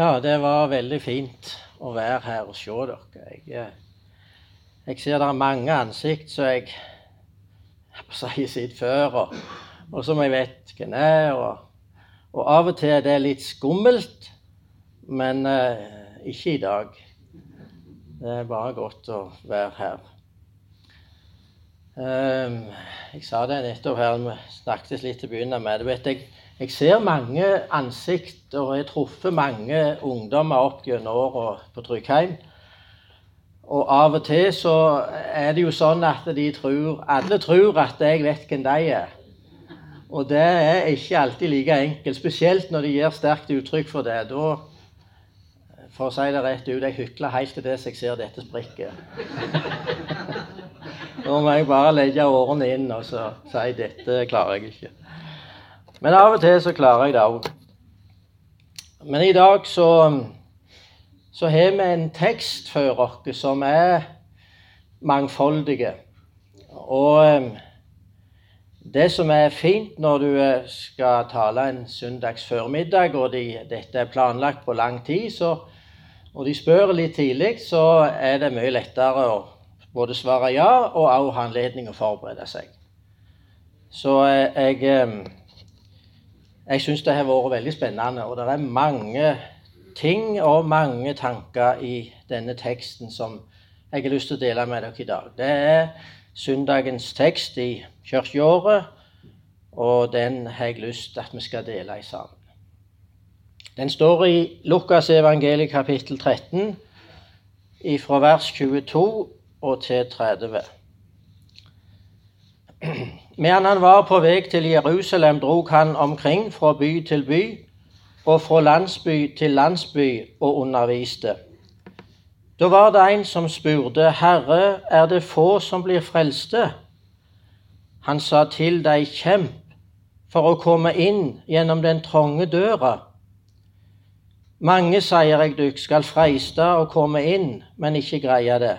Ja, det var veldig fint å være her og se dere. Jeg, eh, jeg ser det er mange ansikt som jeg har sett før, og, og, som jeg vet hvem er. Og, og, av og til er det litt skummelt, men eh, ikke i dag. Det er bare godt å være her. Um, jeg sa det nettopp her, vi snakket litt til å begynne med. Du vet, jeg, jeg ser mange ansikt, og jeg har truffet mange ungdommer opp gjennom åra på Tryggheim. Og av og til så er det jo sånn at de tror, alle tror at jeg vet hvem de er. Og det er ikke alltid like enkelt, spesielt når de gir sterkt uttrykk for det. Da, for å si det rett ut, jeg hykler helt til det jeg ser dette sprikket. Nå må jeg bare legge årene inn og så si dette klarer jeg ikke. Men av og til så klarer jeg det òg. Men i dag så, så har vi en tekst for oss som er mangfoldige. Og eh, det som er fint når du eh, skal tale en søndags formiddag, og de, dette er planlagt på lang tid, så, og de spør litt tidlig, så er det mye lettere å både svare ja og også ha anledning å forberede seg. Så jeg, jeg, eh, jeg syns det har vært veldig spennende, og det er mange ting og mange tanker i denne teksten som jeg har lyst til å dele med dere i dag. Det er søndagens tekst i kirkeåret, og den har jeg lyst til at vi skal dele i sammen. Den står i Lukas evangeliet kapittel 13, fra vers 22 og til 30. Medan han var på vei til Jerusalem, drog han omkring fra by til by og fra landsby til landsby og underviste. Da var det en som spurte, Herre, er det få som blir frelste? Han sa til deg, kjemp for å komme inn gjennom den trange døra. Mange, sier jeg dykk, skal freiste å komme inn, men ikke greie det.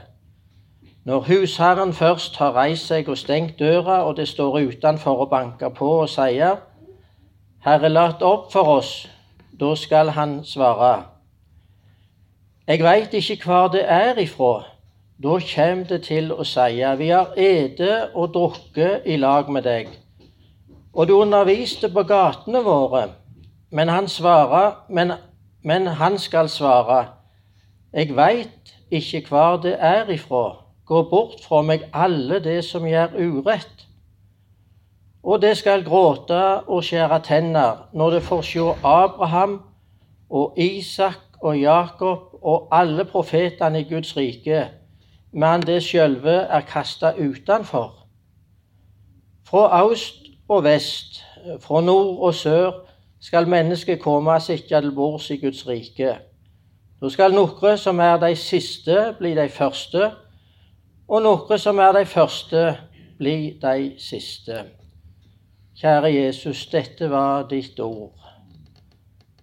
Når husherren først har reist seg og stengt døra, og det står utenfor og banker på og sier, Herre, lat opp for oss, da skal han svare, Jeg veit ikke hvor det er ifra. Da kjem det til å seie, Vi har ete og drukket i lag med deg. Og du underviste på gatene våre. Men han svarer, men, men han skal svare, Jeg veit ikke hvor det er ifra. Gå bort fra meg alle det som gjør urett. Og det skal gråte og skjære tenner når det får se Abraham og Isak og Jakob og alle profetene i Guds rike, men det sjølve er kasta utenfor. Fra aust og vest, fra nord og sør, skal mennesket komme og sitte til bords i Guds rike. Da skal noen som er de siste, bli de første, og noe som er de første, blir de siste. Kjære Jesus, dette var ditt ord.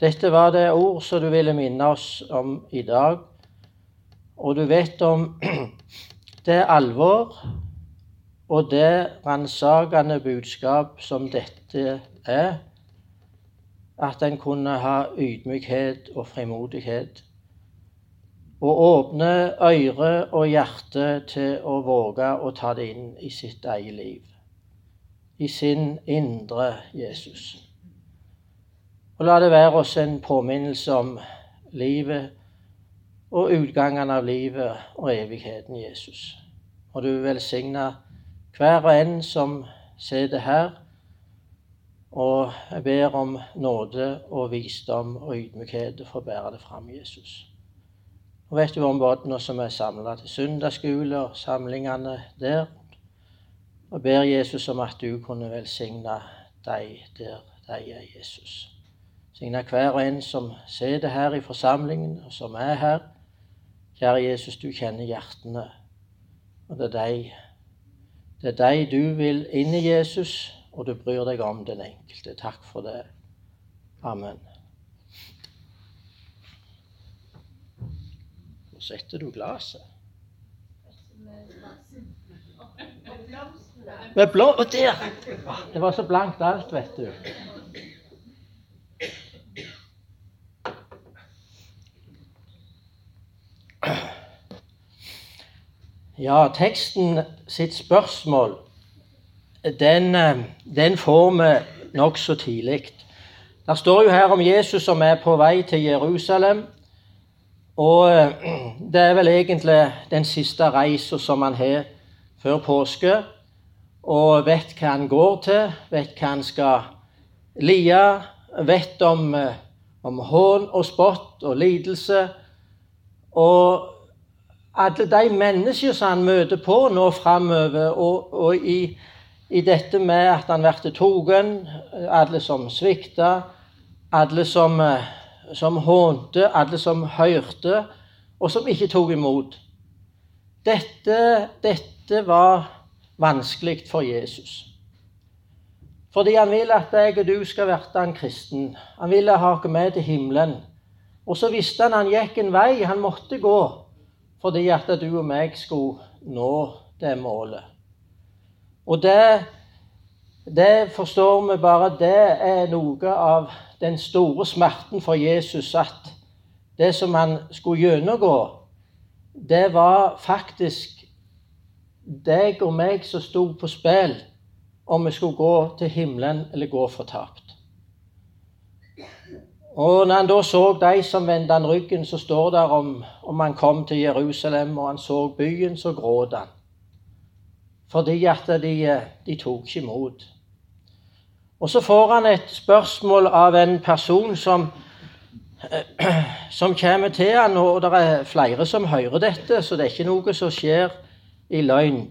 Dette var det ord som du ville minne oss om i dag. Og du vet om det alvor og det ransakende budskap som dette er, at en kunne ha ydmykhet og frimodighet og åpne øre og hjerte til å våge å ta det inn i sitt eget liv, i sin indre Jesus. Og la det være oss en påminnelse om livet og utgangen av livet og evigheten Jesus. Og du velsigne hver og en som sitter her, og jeg ber om nåde og visdom og ydmykhet for å bære det fram, Jesus. Og vet du om barna som er samla til søndagsskole og samlingene der. Og ber Jesus om at du kunne velsigne deg der de er Jesus. Signe hver og en som sitter her i forsamlingen, og som er her. Kjære Jesus, du kjenner hjertene. Og det er deg, det er deg du vil inn i Jesus, og du bryr deg om den enkelte. Takk for det. Amen. setter du glasset. Med blå Og der! Det var så blankt alt, vet du. Ja, teksten sitt spørsmål, den, eh, den får vi nokså tidlig. Det står jo her om Jesus som er på vei til Jerusalem, og eh, det er vel egentlig den siste reisa som han har før påske. Og vet hva han går til, vet hva han skal lie, vet om, eh, om hån og spott og lidelse. Og alle de mennesker som han møter på nå framover, og, og i, i, dette med at han blir tatt, alle som svikta, alle som, som hånte, alle som hørte, og som ikke tok imot. Dette, dette var vanskelig for Jesus. Fordi han vil at jeg og du skal bli en kristen. Han ville ha oss med til himmelen. Og så visste han han gikk en vei han måtte gå fordi at du og meg skulle nå det målet. Og det, det forstår vi bare det er noe av den store smerten for Jesus at det som han skulle gjennomgå, det var faktisk deg og meg som sto på spill om vi skulle gå til himmelen eller gå fortapt. Og når han da så de som vendte han ryggen, så står det om, om han kom til Jerusalem og han så byen, så gråt han. Fordi at de, de tok ikke imot. Og så får han et spørsmål av en person som, som kommer til han, og det er flere som hører dette, så det er ikke noe som skjer i løgn.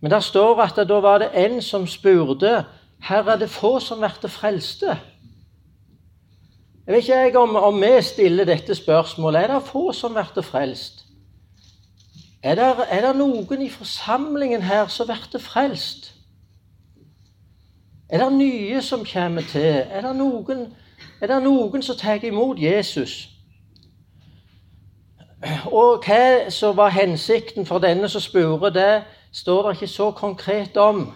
Men der står at da var det en som spurte her er det få som blir frelste. Jeg vet ikke om, om vi stiller dette spørsmålet. Er det få som blir frelst? Er det, er det, noen i forsamlingen her som blir frelst? Er det nye som kommer til? Er det noen, er det noen som tar imot Jesus? Og hva som var hensikten for denne som spurte, det står det ikke så konkret om.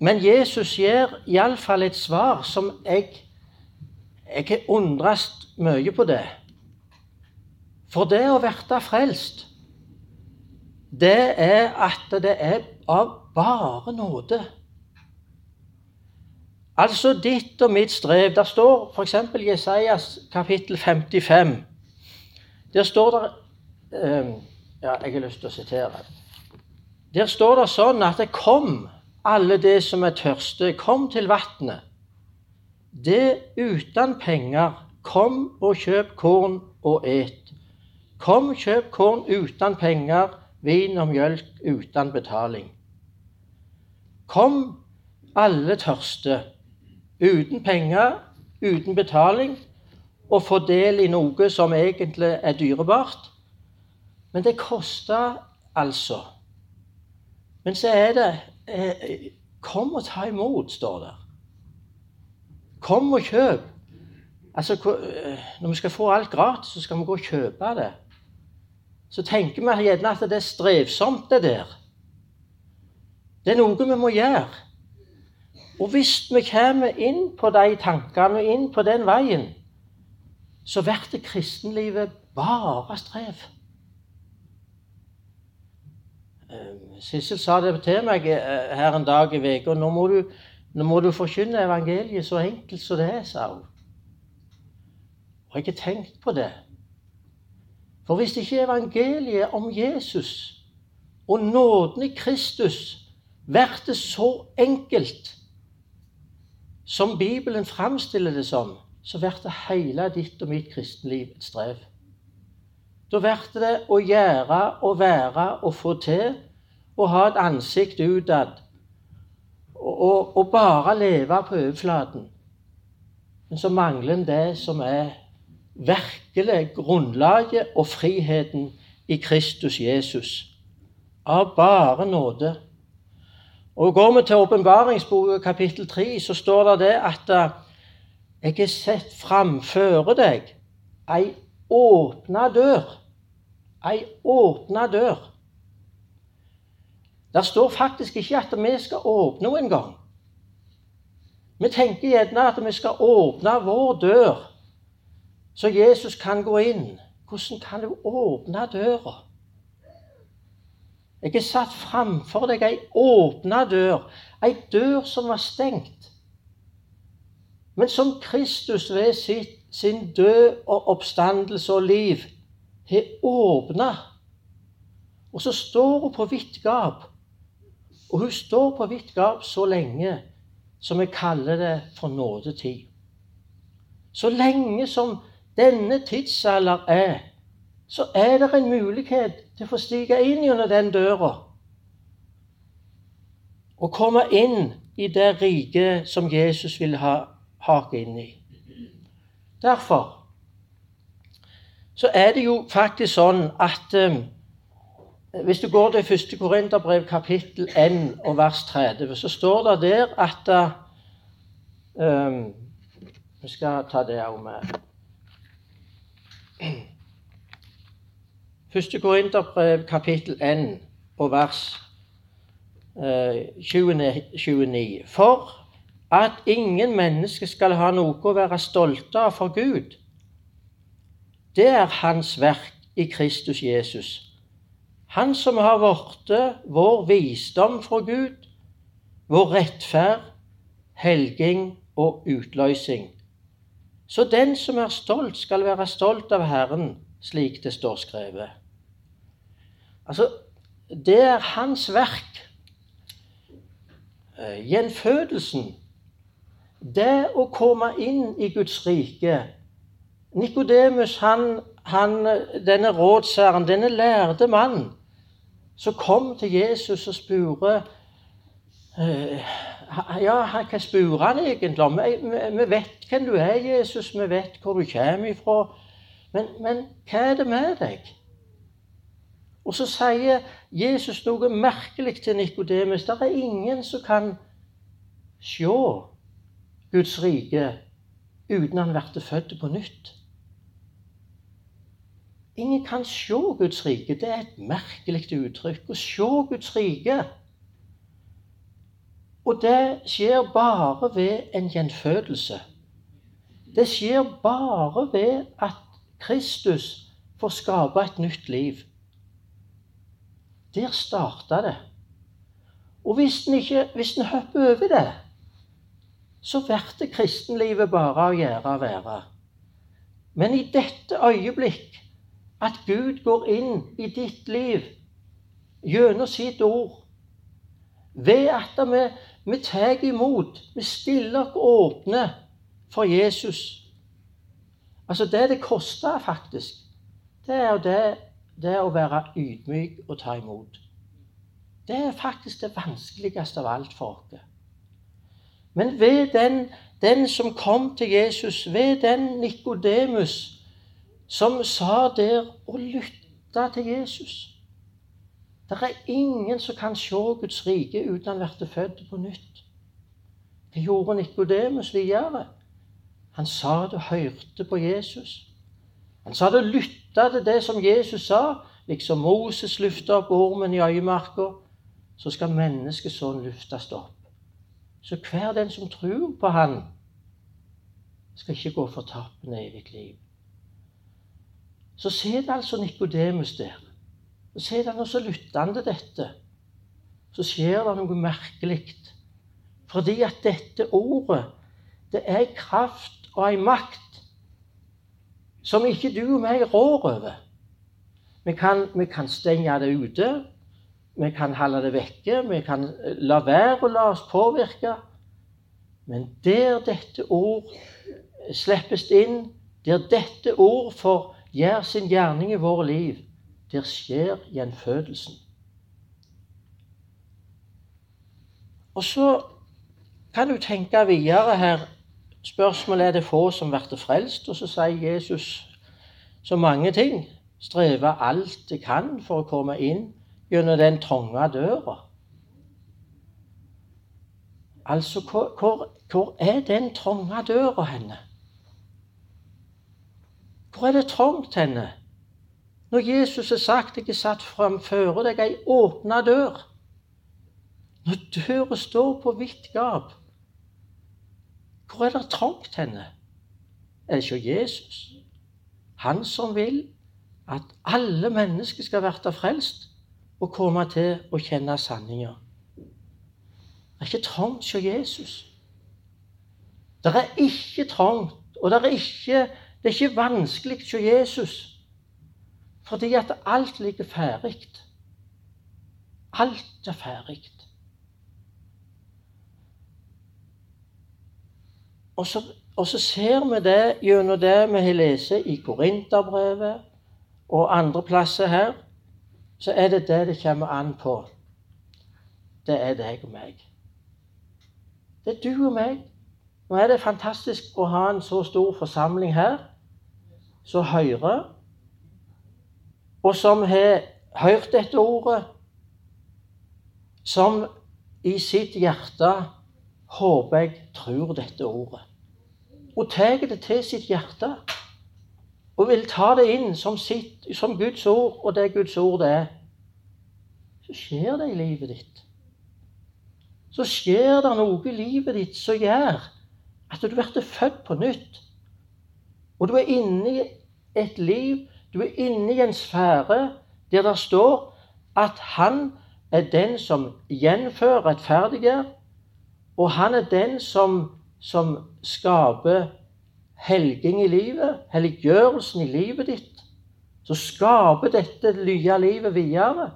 Men Jesus gir iallfall et svar som jeg jeg undres mye på det. For det å bli frelst, det er at det er av bare nåde. Altså ditt og mitt strev. Der står f.eks. Jesajas kapittel 55. Der står det eh, Ja, jeg har lyst til å sitere. Der står det sånn at det 'Kom, alle det som er tørste, kom til vatnet'. Det uten penger. Kom og kjøp korn og et. Kom, kjøp korn uten penger, vin og mjølk uten betaling. Kom, alle tørste, uten penger, uten betaling, og få del i noe som egentlig er dyrebart. Men det koster altså. Men så er det eh, Kom og ta imot, står det. Kom og kjøp. Altså, Når vi skal få alt gratis, så skal vi gå og kjøpe det. Så tenker vi gjerne at det er strevsomt, det der. Det er noe vi må gjøre. Og hvis vi kommer inn på de tankene inn på den veien, så blir kristenlivet bare strev. Eh, Sissel sa det til meg eh, her en dag i uka. Nå nå må du forkynne evangeliet så enkelt som det er, sa hun. Og jeg har ikke tenkt på det. For hvis ikke evangeliet om Jesus og nåden i Kristus blir så enkelt som Bibelen framstiller det som, så blir det hele ditt og mitt kristenliv et strev. Da blir det å gjøre og være og få til og ha et ansikt utad og, og bare leve på overflaten. Men så mangler en det som er virkelig grunnlaget og friheten i Kristus Jesus. Av bare nåde. Og Går vi til åpenbaringsboka kapittel 3, så står det det at eh, jeg har sett framføre deg ei åpna dør. Ei åpna dør det står faktisk ikke at vi skal åpne henne engang. Vi tenker gjerne at vi skal åpne vår dør, så Jesus kan gå inn. Hvordan kan du åpne døra? Jeg er satt framfor deg ei åpna dør, ei dør som var stengt, men som Kristus ved sitt, sin død og oppstandelse og liv har åpna. Og så står hun på vidt gap. Og hun står på vidt gap så lenge som vi kaller det for nådetid. Så lenge som denne tidsalder er, så er det en mulighet til å få stige inn gjennom den døra og komme inn i det riket som Jesus vil ha hake inn i. Derfor så er det jo faktisk sånn at um, hvis du går til 1. Korinterbrev kapittel 1 og vers 30, så står det der at um, Vi skal ta det òg med. 1. Korinterbrev kapittel 1 og vers eh, 29. For at ingen mennesker skal ha noe å være stolte av for Gud. Det er Hans verk i Kristus Jesus. Han som har blitt vår visdom fra Gud, vår rettferd, helging og utløsing. Så den som er stolt, skal være stolt av Herren, slik det står skrevet. Altså, det er hans verk. Eh, gjenfødelsen, det å komme inn i Guds rike Nikodemus, han, han, denne rådsherren, denne lærde mann, som kom til Jesus og spurte eh, Ja, hva spurte han egentlig om? Vi vet hvem du er, Jesus, vi vet hvor du kommer ifra. Men, men hva er det med deg? Og så sier Jesus noe merkelig til Nikodemus. Det er ingen som kan se Guds rike uten han blir født på nytt. Ingen kan se Guds rike. Det er et merkelig uttrykk. Å se Guds rike. Og det skjer bare ved en gjenfødelse. Det skjer bare ved at Kristus får skape et nytt liv. Der starta det. Og hvis en, ikke, hopper over det, så blir kristenlivet bare å gjøre og være. Men i dette øyeblikk, at Gud går inn i ditt liv gjennom sitt ord, ved at vi, vi tar imot, vi stiller oss åpne for Jesus Altså, det det koster, faktisk, det er jo det det å være ydmyk og ta imot. Det er faktisk det vanskeligste av alt for oss. Men ved den, den som kom til Jesus, ved den Nikodemus som sa der og lytta til Jesus Det er ingen som kan se Guds rike uten han blir født på nytt. Det gjorde Nikodemus videre. Han sa og hørte på Jesus. Han sa og lytta til det som Jesus sa. Liksom Moses løfta opp ormen i øyemarka, så skal menneskesønnen løftes opp. Så hver den som tror på Han, skal ikke gå fortapt med evig liv. Så sitter altså Nikodemus der. Så sitter han og så lytter han til dette. Så skjer det noe merkelig. Fordi at dette ordet, det er kraft og ei makt som ikke du og meg rår over. Vi kan, vi kan stenge det ute, vi kan holde det vekke, vi kan la være å la oss påvirke. Men der dette ord slippes inn, der dette ord får gjøre sin gjerning i våre liv, der skjer gjenfødelsen. Og så kan du tenke videre her Spørsmålet er det få som blir frelst, og så sier Jesus så mange ting. Streve alt de kan for å komme inn gjennom den trange døra. Altså, hvor, hvor, er den trange døra henne? Hvor er det trangt henne? Når Jesus har sagt jeg er satt framfor deg ei åpna dør. Når døra står på vidt gap, hvor er det trangt henne? Er det ikke Jesus? Han som vil at alle mennesker skal bli frelst og komme til å kjenne sanninga. Det er ikke trangt hos Jesus. Det er ikke trangt, og det er ikke, det er ikke vanskelig hos Jesus. Fordi at alt ligger ferdig. Alt er ferdig. Og så, og så, ser vi det gjennom det vi har lest i Korinterbrevet og andre plasser her. Så er det det det kommer an på. Det er deg og meg. Det er du og meg. Nå er det fantastisk å ha en så stor forsamling her som hører, og som har hørt dette ordet, som i sitt hjerte håper jeg tror dette ordet og tar det til sitt hjerte og vil ta det inn som, sitt, som Guds ord, og det Guds ord det er, så skjer det i livet ditt. Så skjer det noe i livet ditt som gjør at du blir født på nytt. Og du er inne i et liv, du er inne i en sfære der det står at han er den som gjenfører rettferdige, og han er den som som skaper helging i livet, helliggjørelsen i livet ditt, så skaper dette nye livet videre.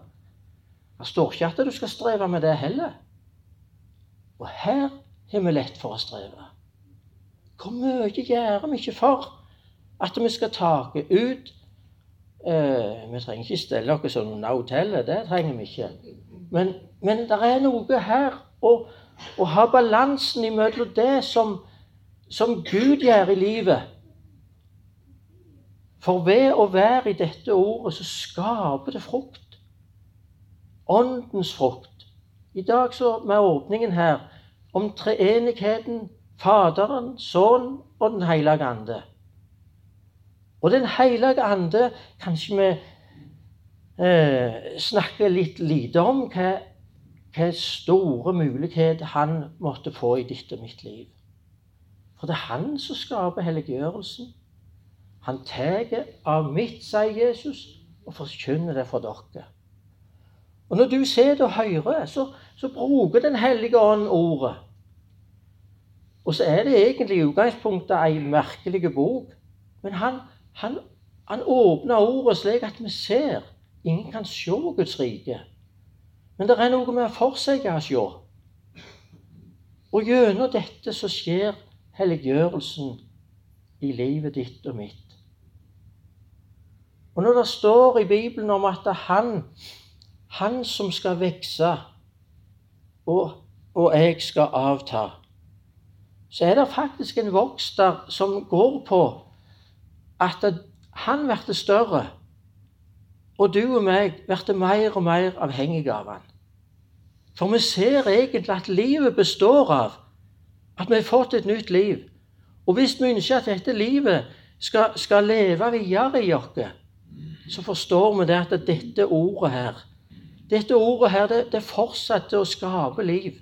Det står ikke at du skal streve med det heller. Og her har vi lett for å streve. Hvor mye gjør vi ikke for at vi skal take ut eh, Vi trenger ikke stelle oss som under hotellet, det trenger vi ikke. Men, men det er noe her. og å ha balansen imellom det som, som Gud gjør i livet. For ved å være i dette ordet, så skaper det frukt. Åndens frukt. I dag så med åpningen her om treenigheten, Faderen, Sønnen og Den hellige ande. Og Den hellige ande kanskje vi eh, snakker litt lite om. Hva hva store muligheter han måtte få i ditt og mitt liv. For det er han som skaper helliggjørelsen. Han tar av mitt, sier Jesus, og forkynner det for dere. Og Når du sitter og hører, så, så bruker Den hellige ånd ordet. Og så er det egentlig i utgangspunktet ei merkelig bok. Men han, han, han åpner ordet slik at vi ser. Ingen kan se Guds rike. Men det er noe med å forsegge oss jo. Og gjennom dette så skjer helliggjørelsen i livet ditt og mitt. Og når det står i Bibelen om at det er han, han som skal vokse, og, og, jeg skal avta, så er det faktisk en vokst der som går på at han blir større, og du og meg blir mer og mer avhengige av han. For vi ser egentlig at livet består av at vi har fått et nytt liv. Og hvis vi ønsker at dette livet skal, skal leve videre i oss, så forstår vi det at dette ordet her dette ordet her, det, det fortsetter å skape liv.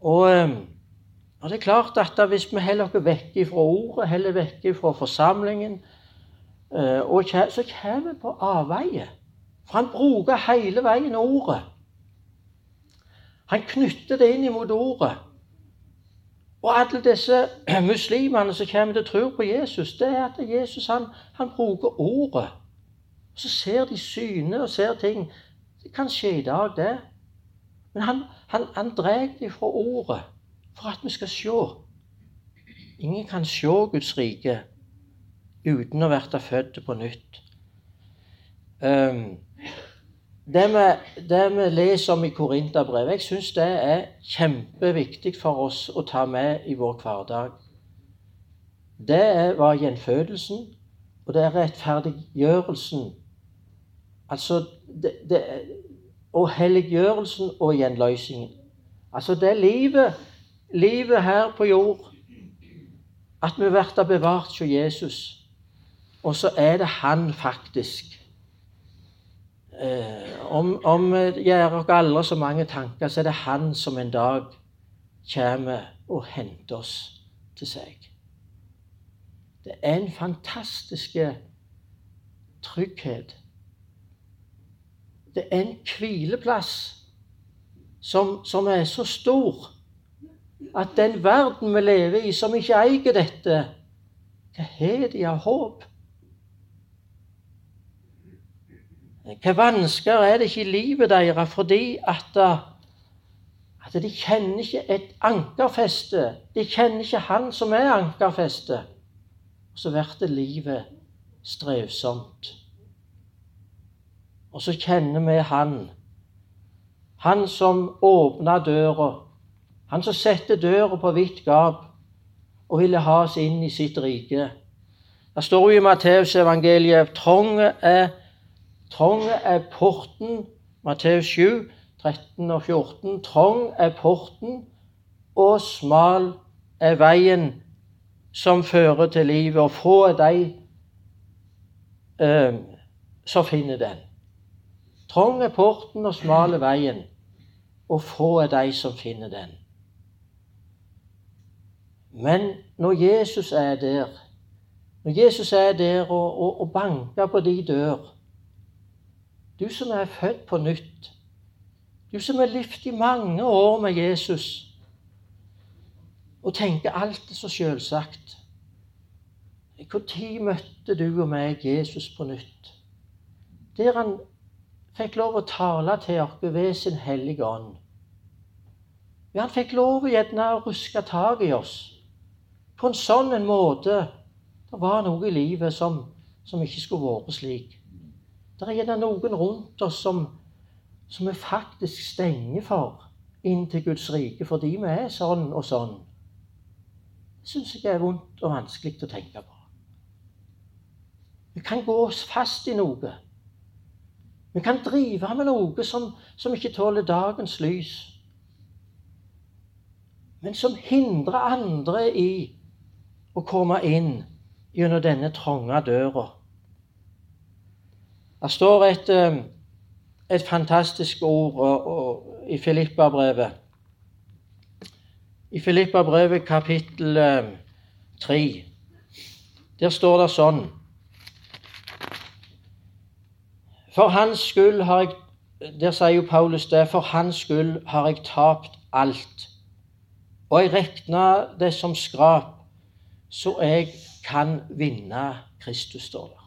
Og, ehm, og, det er klart at hvis vi holder oss vekk fra ordet, heller vekk fra forsamlingen, eh, så kommer vi på avveie. For han bruker hele veien ordet. Han knytter det inn mot ordet. Og alle disse muslimene som kommer til å tro på Jesus, det er at Jesus han, han bruker ordet. Så ser de syne og ser ting. Det kan skje i dag, det. Men han, han, han drar dem fra ordet for at vi skal se. Ingen kan se Guds rike uten å bli født på nytt. Um, det vi, det vi leser om i Korinterbrevet, jeg syns det er kjempeviktig for oss å ta med i vår hverdag. Det var gjenfødelsen, og det er rettferdiggjørelsen. Altså det, det, Og helliggjørelsen og gjenløsningen. Altså det livet, livet her på jord. At vi blir bevart hos Jesus. Og så er det Han faktisk om, om gjør oss alle så mange tanker, så er det Han som en dag kommer og henter oss til seg. Det er en fantastisk trygghet Det er en hvileplass som, som er så stor at den verden vi lever i, som ikke eier dette, hva har de av håp? Hva vansker er det ikke i livet deres fordi at, at de kjenner ikke et ankerfeste. De kjenner ikke Han som er ankerfestet. Og så blir livet strevsomt. Og så kjenner vi Han. Han som åpna døra. Han som setter døra på vidt gap og ville ha oss inn i sitt rike. Det står jo i Matteusevangeliet trang er, trang er porten Matteus 7, 13 og 14. Trang er porten, og smal er veien som fører til livet, og få er de eh, som finner den. Trang er porten, og smal er veien, og få er de som finner den. Men når Jesus er der, når Jesus er der og, og, og banker på de dør Du som er født på nytt, du som har levd i mange år med Jesus og tenker alt er så selvsagt Når møtte du og meg Jesus på nytt? Der han fikk lov å tale til oss ved sin hellige ånd. Ja, han fikk lov å ruske tak i oss på en sånn en måte Det var noe i livet som, som ikke skulle vært slik. Det er gjerne noen rundt oss som, som vi faktisk stenger for inn til Guds rike fordi vi er sånn og sånn. Det syns jeg er vondt og vanskelig å tenke på. Vi kan gå oss fast i noe. Vi kan drive med noe som, som ikke tåler dagens lys. Men som hindrer andre i å komme inn gjennom denne trange døra. Det står et, eh, et fantastisk ord og, og, i Filippa-brevet. I Filippa-brevet kapittel 3. Eh, Der står det sånn For hans skyld har jeg Der sier jo Paulus det. For hans skyld har jeg tapt alt. Og jeg regna det som skrap så jeg kan vinne Kristus, står det.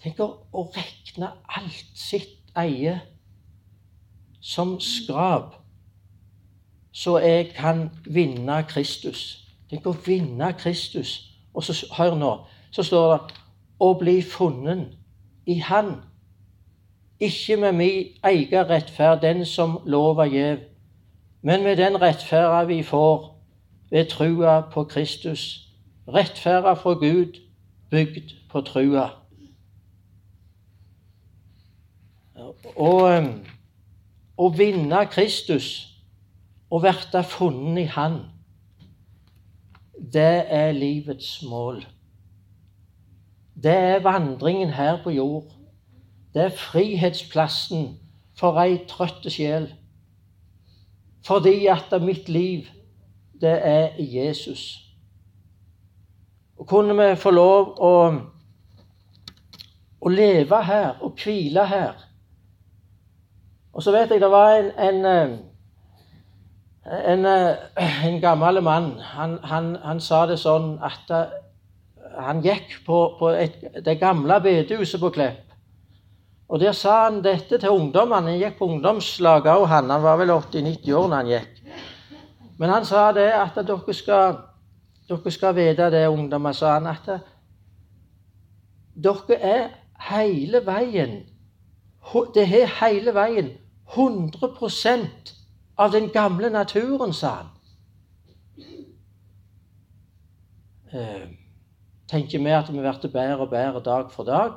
Tenk å, regne alt sitt eie som skrap, så jeg kan vinne Kristus. Tenk å vinne Kristus. Og så, hør nå, så står det 'å bli funnet i Han'. Ikke med min egen rettferd, den som lover gjev, men med den rettferda vi får ved trua på Kristus, rettferda fra Gud, bygd på trua. Og å vinne Kristus og bli funnet i Han, det er livets mål. Det er vandringen her på jord. Det er frihetsplassen for ei trøtt sjel. Fordi at mitt liv det er Jesus. Og kunne vi få lov å, å leve her og hvile her Og så vet jeg det var en, en, en, en gammel mann. Han, han, han, sa det sånn at eh, han gikk på, på et, det gamle bedehuset på Klepp. Og Der sa han dette til ungdommene. Han gikk på ungdomslaget òg, han. Han var vel 80-90 år da han gikk. Men han sa det at dere skal, dere skal vite det, ungdommer, sa han, at dere er hele veien Det er hele veien 100% av den gamle naturen, sa han. Eh, tenker vi at vi blir bedre og bedre dag for dag?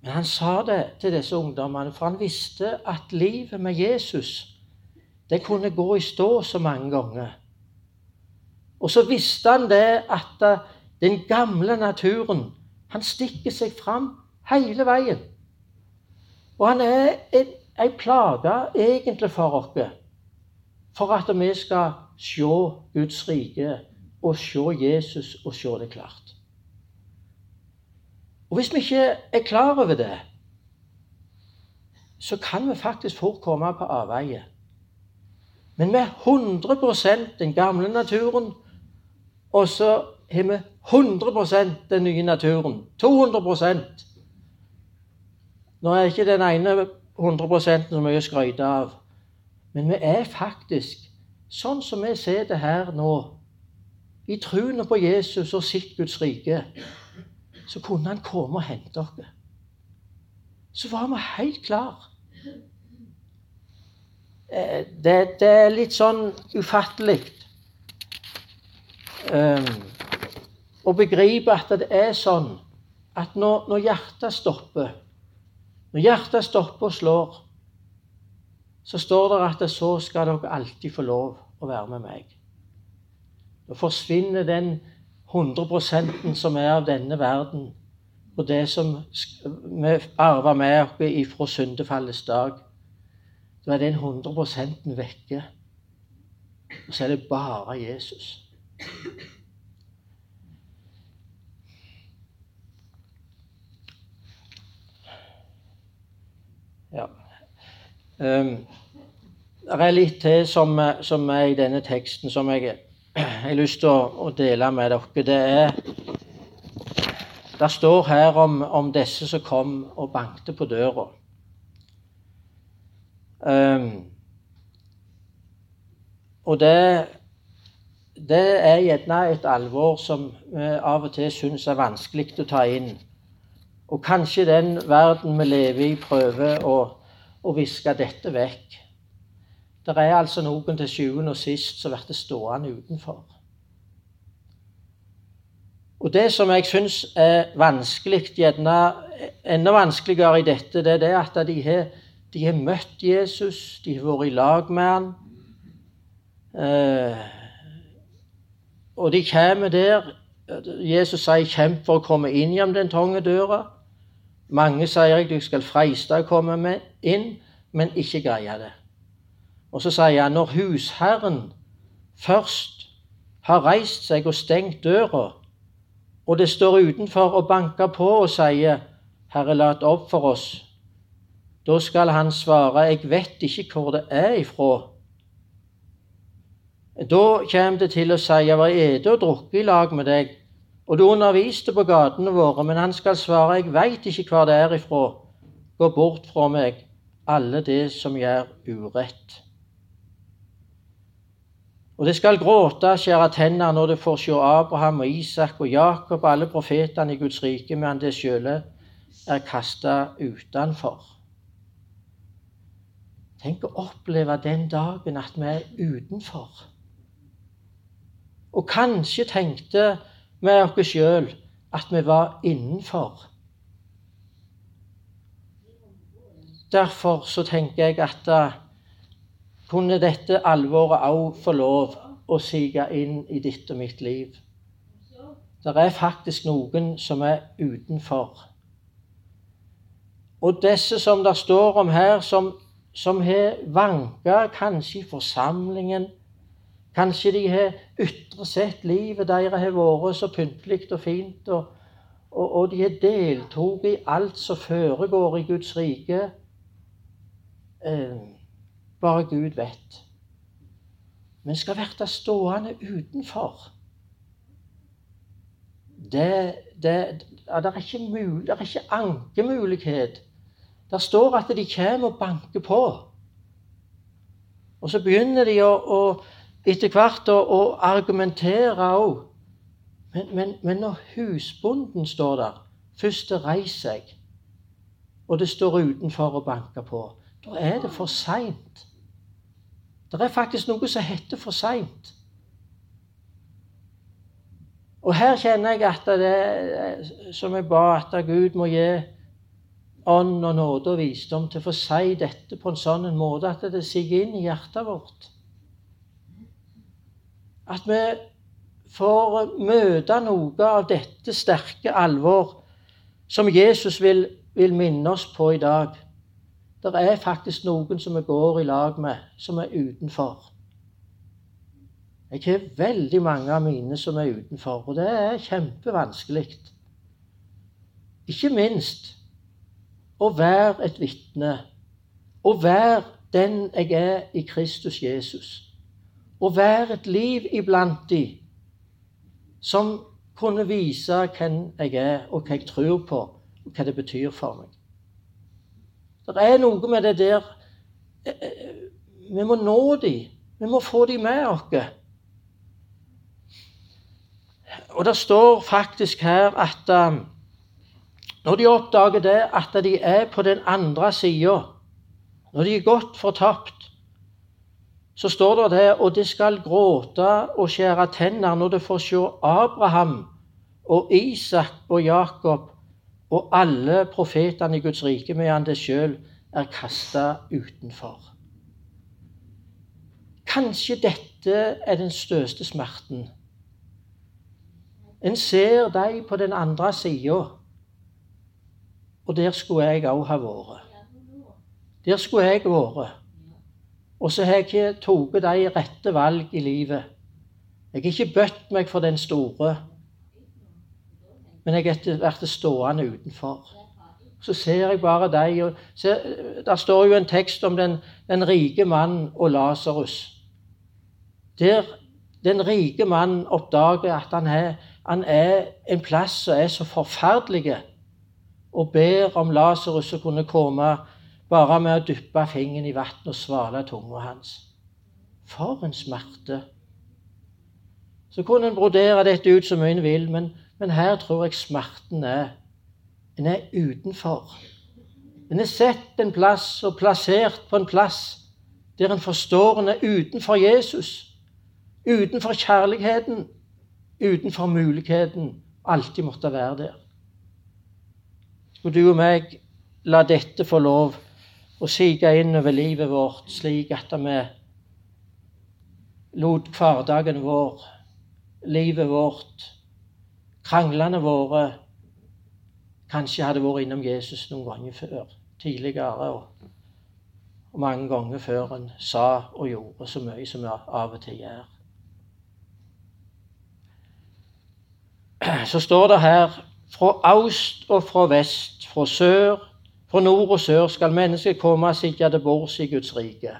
Men han sa det til disse ungdommene, for han visste at livet med Jesus det kunne gå i stå så mange ganger. Og så visste han det at eh, den gamle naturen han stikker seg fram hele veien. Og han er en plage egentlig for oss, for at vi skal se Guds rike og se Jesus og se det klart. Og hvis vi ikke er klar over det, så kan vi faktisk fort komme på avveie. Men vi er 100% den gamle naturen, og så har vi 100% den nye naturen. 200 Nå er ikke den ene 100 så mye å skryte av, men vi er faktisk sånn som vi ser det her nå. I troen på Jesus og sitt Guds rike, så kunne han komme og hente oss. Så var vi helt klar. Eh, det, det er litt sånn ufattelig um, å begripe at det er sånn at når, når hjertet stopper Når hjertet stopper og slår, så står det at så skal dere alltid få lov å være med meg. Da forsvinner den 100 som er av denne verden, og det som vi arver med oss ifra syndefallets dag. Da er den 100 vekke. Og så er det bare Jesus. Ja. Um, det er litt til som, som, er i denne teksten som jeg har lyst til å, å, dele med dere. Det er Det står her om, om disse som kom og bankte på døra. Um, og det, det er gjerne et alvor som vi av og til syns er vanskelig å ta inn. Og kanskje den verden vi lever i, prøver å, å viske dette vekk. Det er altså noen til sjuende og sist som blir stående utenfor. Og det som jeg syns er vanskelig, gjerne enda vanskeligere i dette, det er det at de har, de har møtt Jesus, de har vært i lag med han. Eh, og de kommer der Jesus sier 'kjemp for å komme inn gjennom den trange døra'. Mange sier jeg du skal freiste å komme inn, men ikke greie det. Og så sier han når husherren først har reist seg og stengt døra, og det står utenfor og banker på og sier 'Herre, lat opp for oss', da skal han svare 'Jeg vet ikke hvor det er ifra'. Da kommer det til å si 'Jeg var ete og drukket i lag med deg', og du underviste på gatene våre, men han skal svare, jeg veit ikke hvor det er ifra. Gå bort fra meg, alle det som gjør urett. Og det skal gråte, skjære tenner når det får se Abraham og Isak og Jakob og alle profetene i Guds rike, men det sjøle er kasta utenfor. Tenk å oppleve den dagen at vi er utenfor. Og kanskje tenkte med oss sjøl at vi var innenfor. Derfor så tenker jeg at da eh, kunne dette alvoret òg få lov å sige inn i ditt og mitt liv. Det er faktisk noen som er utenfor. Og disse som det står om her, som, som har vanka kanskje i forsamlingen, Kanskje de har ytre sett livet deres har vært så pyntelig og fint, og, og, og de har deltatt i alt som foregår i Guds rike. Eh, bare Gud vet. Men skal bli stående utenfor. Det, det, ja, det, er ikke mul, det er ikke ankemulighet. Der står at de kommer og banker på. Og så begynner de å, å etter hvert å, å argumentere òg. Men, men, men, når husbonden står der, først reiser seg, og det står utenfor og banker på, da er det for seint. Det er faktisk noe som heter for seint. Og her kjenner jeg at det som jeg ba, at Gud må gi ånd og nåde og visdom til å få si dette på en sånn måte at det siger inn i hjertet vårt. At vi får møte noe av dette sterke alvor som Jesus vil, vil minne oss på i dag. Det er faktisk noen som vi går i lag med, som er utenfor. Jeg har veldig mange av mine som er utenfor, og det er kjempevanskelig. ikke minst å være et vitne. Å være den jeg er i Kristus Jesus. Å være et liv iblant de som kunne vise hvem jeg er, og hva jeg tror på, og hva det betyr for meg. Det er noe med det der eh, eh, Vi må nå dem. Vi må få dem med oss. Og det står faktisk her at um, når de oppdager det, at de er på den andre sida, når de er godt fortapt, så står det det og de skal gråte og skjære tenner når de får se Abraham og Isak og Jakob og alle profetene i Guds rike, medan det sjøl er kasta utenfor. Kanskje dette er den største smerten. En ser dem på den andre sida, og der skulle jeg òg ha vært. Der skulle jeg vært. Og så har jeg ikke tatt de rette valg i livet. Jeg har ikke bøtt meg for den store, men jeg har vært stående utenfor. Så ser jeg bare dem. Der står jo en tekst om den, den rike mannen og Lasarus. Der den rike mannen oppdager at han er, han er en plass som er så forferdelig, og ber om Lasarus å kunne komme bare med å dyppe fingeren i vann og svale tunga hans. For en smerte! Så kunne en brodere dette ut så mye en vil, men, men her tror jeg smerten er En er utenfor. En er sett en plass og plassert på en plass der en forstår en er utenfor Jesus utenfor kjærligheten, utenfor muligheten, alltid måtte være der. Skulle du og meg la dette få lov å sige inn over livet vårt, slik at vi lot hverdagen vår, livet vårt, kranglene våre kanskje hadde vært innom Jesus noen ganger før, tidligere og, og mange ganger før en sa og gjorde så mye som vi av og til gjør. så står det her fra aust og fra vest, fra sør, fra nord og sør skal mennesket komme og sitte til bords i Guds rike.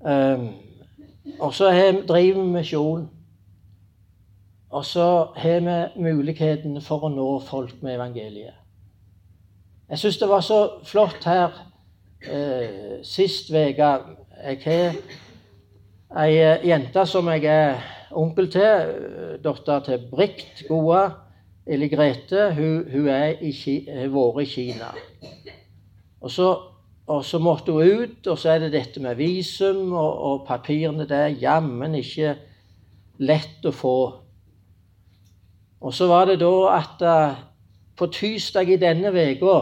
Um, og så driver vi misjon. Og så har vi muligheten for å nå folk med evangeliet. Jeg syns det var så flott her eh, sist uke. Jeg har ei jente som jeg er onkel til, eh, datter til Brikt, gode Eli Grete, hun, hun er i, har vært i Kina. Og så, og så, måtte hun ut, og så er det dette med visum og, og papirene der. Jammen ikke lett å få. Og så var det da at uh, på tirsdag i denne uka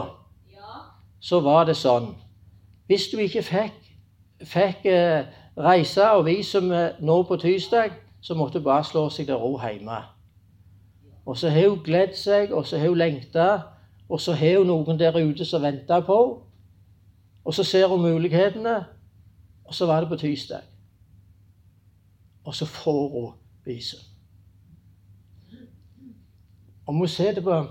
så var det sånn Hvis du ikke fikk, fikk uh, reise og visum nå på tirsdag, så måtte du bare slå seg til ro hjemme. Og så har hun gledd seg, og så har hun lengta, og så har hun noen der ute som venter på henne. Og så ser hun mulighetene, og så var det på tirsdag. Og så får hun visum. Om hun sitter på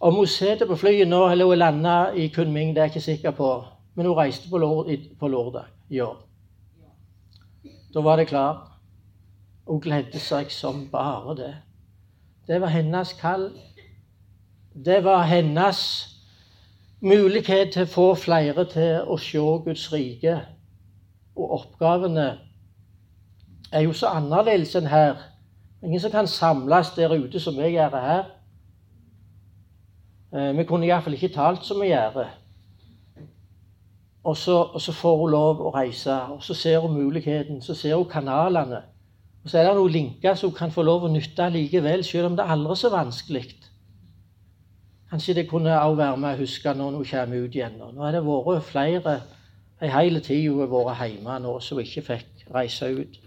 om hun sitter på flyet nå, eller hun landa i Kunming, det er jeg ikke sikker på. Men hun reiste på, lørdag i år. Da var det klart. Hun gledde seg som bare det. Det var hennes kall. Det var hennes mulighet til å få flere til å se Guds rike. Og oppgavene er jo så annerledes enn her. Ingen som kan samles der ute som vi gjør her. Eh, vi kunne iallfall ikke talt som vi gjør. Og så, og så, får hun lov å reise, og så ser hun muligheten, så ser hun kanalene. Og så er det noen linker som kan få lov å nytte likevel, selv om det er aldri så vanskelig. Kanskje det kunne også være med å huske når hun kommer ut igjen. Nå har det vært flere en hel tid hun har vært hjemme nå, som ikke fikk reise ut.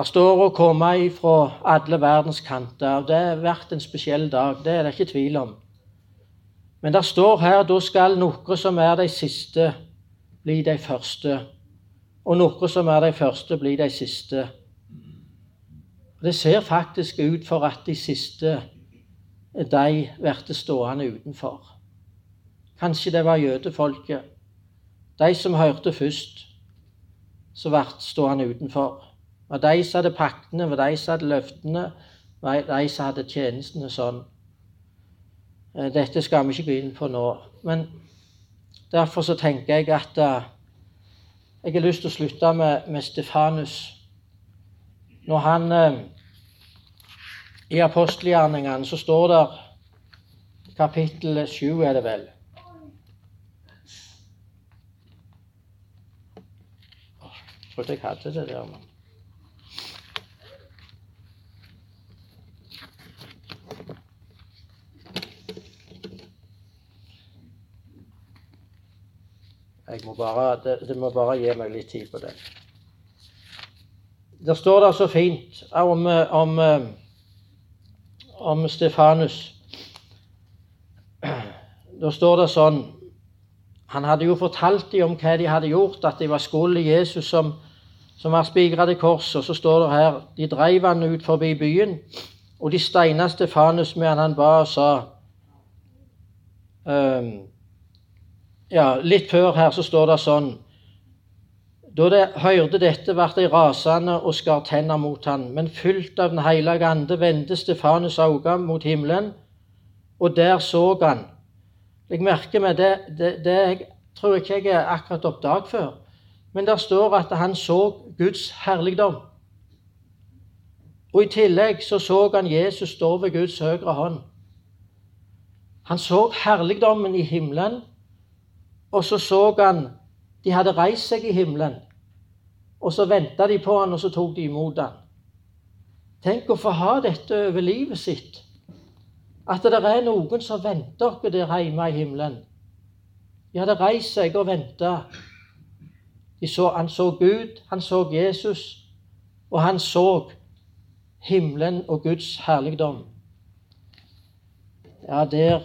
Det står å komme fra alle verdens kanter. og Det har vært en spesiell dag, det er det ikke tvil om. Men det står her da skal noen som er de siste, bli de første. og noe som er de første, blir de siste. Det ser faktisk ut for at de siste, de blir stående utenfor. Kanskje det var jødefolket. De som hørte først, som ble stående utenfor. Det var de som hadde paktene, det var de som hadde løftene, det var de som hadde tjenestene sånn. Eh, dette skal vi ikke gå inn på nå. Men derfor så tenker jeg at uh, jeg har lyst til å slutte med, med Stefanus. Når han uh, I apostelgjerningene så står det kapittel 7, er det vel Jeg trodde jeg hadde det der. men... Jeg må bare, det, det, må bare gi meg litt tid på det. Der står det så fint om, om, om Stefanus. Da står det sånn Han hadde jo fortalt dem om hva de hadde gjort, at de var skuld i Jesus som, som var spigra til korset. Og så står det her De dreiv han ut forbi byen, og de steina Stefanus medan han ba og sa um, ja, litt før her så står det sånn Da de hørte dette, ble de rasende og skar tenner mot han. Men fylt av Den hellige ande vendte Stefanus øyne mot himmelen, og der så han. Jeg merker meg det, det, det jeg tror ikke jeg er akkurat oppdaget før. Men der står at han så Guds herligdom. Og i tillegg så så han Jesus stå ved Guds høyre hånd. Han så herligdommen i himmelen, og så så han de hadde reist seg i himmelen. Og så venta de på han, og så tok de imot han. Tenk å få ha dette over livet sitt. At det er noen som venter dere der hjemme i himmelen. De hadde reist seg og venta. han så Gud, han så Jesus, og han så himmelen og Guds herligdom. Ja, der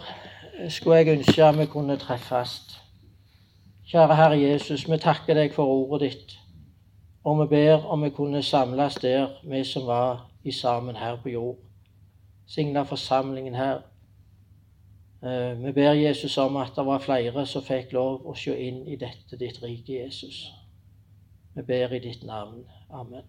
skulle jeg ønske vi kunne treffes. Kjære Herre Jesus, vi takker deg for ordet ditt. Og vi ber om vi kunne samles der, vi som var i sammen her på jord. Signa forsamlingen her. Eh, vi ber Jesus om at det var flere som fikk lov å se inn i dette ditt rike, Jesus. Vi ber i ditt navn. Amen.